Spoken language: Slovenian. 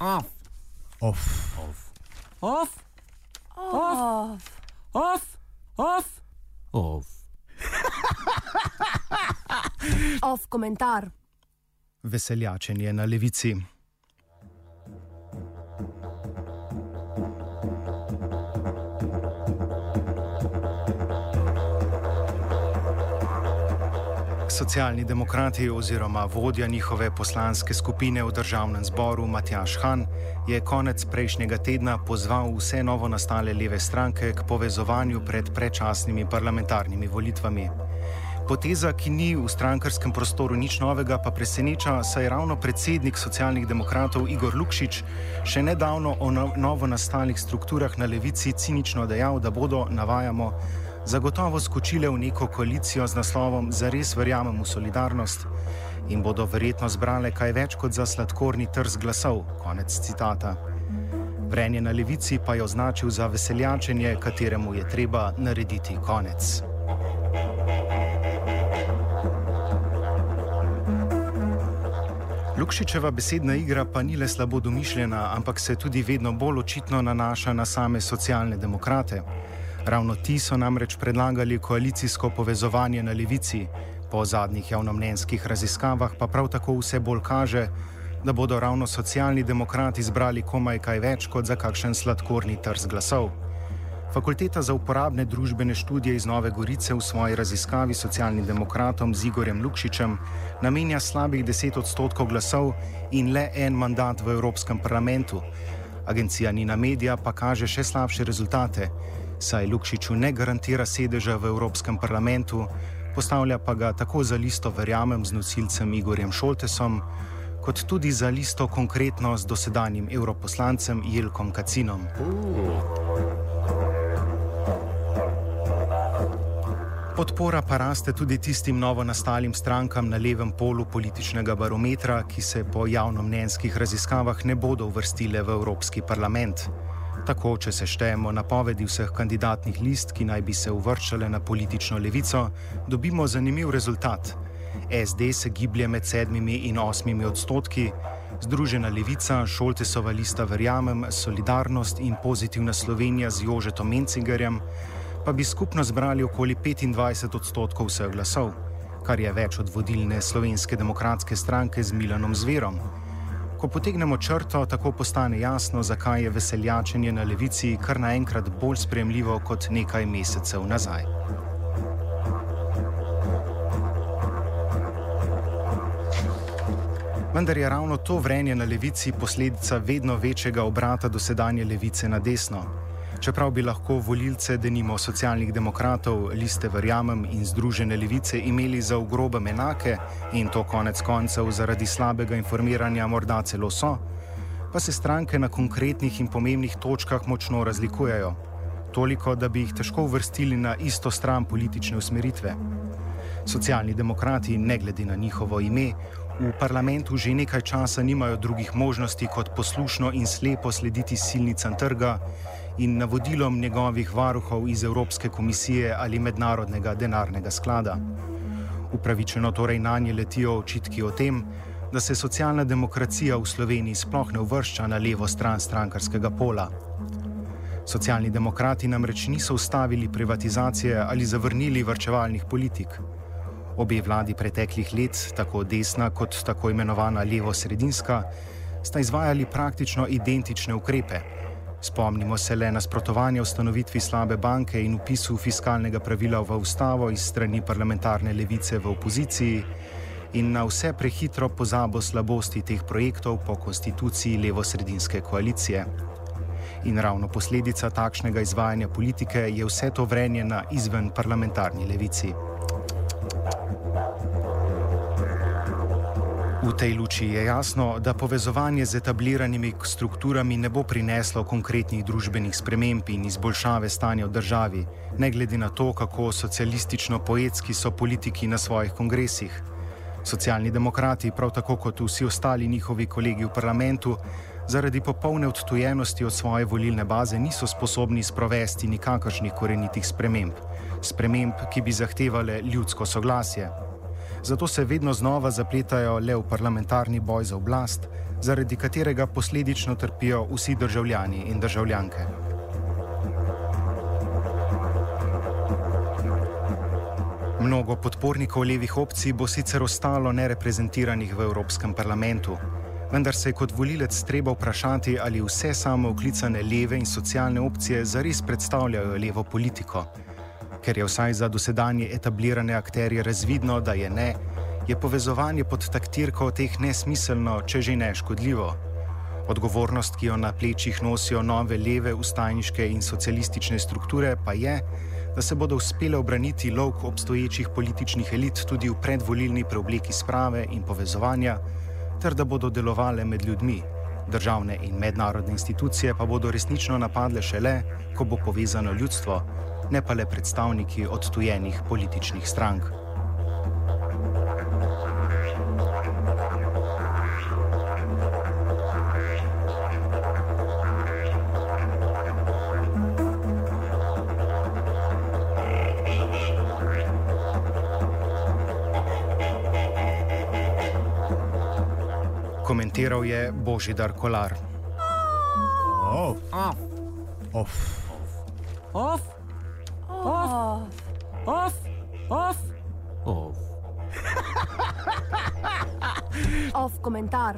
Off. Off. Off. Off. Off. Off. Off. Off. Off komentar. Veseljačenje na levici. Socialni demokrati oziroma vodja njihove poslanske skupine v državnem zboru Matjaš Han je konec prejšnjega tedna pozval vse novo nastale leve stranke k povezovanju pred predčasnimi parlamentarnimi volitvami. Poteza, ki ni v strankarskem prostoru nič novega, pa preseneča, saj je ravno predsednik socialnih demokratov Igor Lukšič še nedavno o no novo nastalih strukturah na levici cinično dejal, da bodo, navajamo, zagotovo skočile v neko koalicijo z naslovom Zares verjamem v solidarnost in bodo verjetno zbrale kaj več kot za sladkorni trz glasov. Konec citata. Vrenje na levici pa je označil za veseljačenje, kateremu je treba narediti konec. Lukšičeva besedna igra pa ni le slabo domišljena, ampak se tudi vedno bolj očitno nanaša na same socialne demokrate. Ravno ti so namreč predlagali koalicijsko povezovanje na levici, po zadnjih javnomnenjskih raziskavah pa prav tako vse bolj kaže, da bodo ravno socialni demokrati zbrali komaj kaj več kot za kakšen sladkorni trz glasov. Fakulteta za uporabne družbene študije iz Nove Gorice v svoji raziskavi socialnim demokratom z Igorjem Lukšičem namenja slabih 10 odstotkov glasov in le en mandat v Evropskem parlamentu. Agencija Nina Media pa kaže še slabše rezultate, saj Lukšiču ne garantira sedeža v Evropskem parlamentu, postavlja pa ga tako za listo Verjamem z nosilcem Igorjem Šoltesom, kot tudi za listo konkretno z dosedanjim europoslancem Jelkom Kacinom. Podpora pa raste tudi tistim novo nastalim strankam na levem polu političnega barometra, ki se po javnomnenjskih raziskavah ne bodo uvrstile v Evropski parlament. Tako, če se štejemo napovedi vseh kandidatnih list, ki naj bi se uvrščale na politično levico, dobimo zanimiv rezultat. SD se giblje med sedmimi in osmimi odstotki, Združena levica, Šoltesova lista Verjamem, Solidarnost in Pozitivna Slovenija z Jožetom Mencingerjem pa bi skupno zbrali okoli 25 odstotkov vseh glasov, kar je več od vodilne slovenske demokratske stranke z Milanom Zverom. Ko potegnemo črto, tako postane jasno, zakaj je veseljačenje na levici kar naenkrat bolj spremljivo kot nekaj mesecev nazaj. Vendar je ravno to vrenje na levici posledica vedno večjega obrata dosedanje levice na desno. Čeprav bi lahko volilce, denimo socialnih demokratov, liste Verjamem in Združene levice imeli za ugrobem enake in to konec koncev zaradi slabega informiranja morda celo so, pa se stranke na konkretnih in pomembnih točkah močno razlikujejo. Toliko, da bi jih težko uvrstili na isto stran politične usmeritve. Socialni demokrati, ne glede na njihovo ime, v parlamentu že nekaj časa nimajo drugih možnosti kot poslušno in slepo slediti silnicam trga in navodilom njegovih varuhov iz Evropske komisije ali mednarodnega denarnega sklada. Upravičeno torej na nje letijo očitki o tem, da se socialna demokracija v Sloveniji sploh ne uvršča na levo stran strankarskega pola. Socialni demokrati namreč niso ustavili privatizacije ali zavrnili vrčevalnih politik. Obe vladi preteklih let, tako desna kot tako imenovana levo-sredinska, sta izvajali praktično identične ukrepe. Spomnimo se le nasprotovanja ustanovitvi slabe banke in upisu fiskalnega pravila v ustavo iz strani parlamentarne levice v opoziciji in na vse prehitro pozabo slabosti teh projektov po konstituciji levo-sredinske koalicije. In ravno posledica takšnega izvajanja politike je vse to vrenje na izven parlamentarni levici. V tej luči je jasno, da povezovanje z etabliranimi strukturami ne bo prineslo konkretnih družbenih sprememb in izboljšave stanja v državi, ne glede na to, kako socialistično-poetski so politiki na svojih kongresih. Socialni demokrati, prav tako kot vsi ostali njihovi kolegi v parlamentu, zaradi popolne odtujenosti od svoje volilne baze niso sposobni sprovesti nikakršnih korenitih sprememb, sprememb, ki bi zahtevale ljudsko soglasje. Zato se vedno znova zapletajo le v parlamentarni boj za oblast, zaradi katerega posledično trpijo vsi državljani in državljanke. Mnogo podpornikov levih opcij bo sicer ostalo nereprezentiranih v Evropskem parlamentu, vendar se je kot volilec treba vprašati, ali vse samo oklicane leve in socialne opcije zares predstavljajo levo politiko. Ker je vsaj za dosedanje etablirane akterje razvidno, da je ne, je povezovanje pod taktirko teh nesmiselno, če že ne škodljivo. Odgovornost, ki jo na plečih nosijo nove leve, ustajniške in socialistične strukture, pa je, da se bodo uspele obraniti lovk obstoječih političnih elit tudi v predvolilni preobleki sprave in povezovanja, ter da bodo delovale med ljudmi. Državne in mednarodne institucije pa bodo resnično napadle šele, ko bo povezano ljudstvo, ne pa le predstavniki odtujenih političnih strank. Komentiral je Božidar Kolar. Off. Off. Off. Off. Off. Off. Off. Off. Off komentar.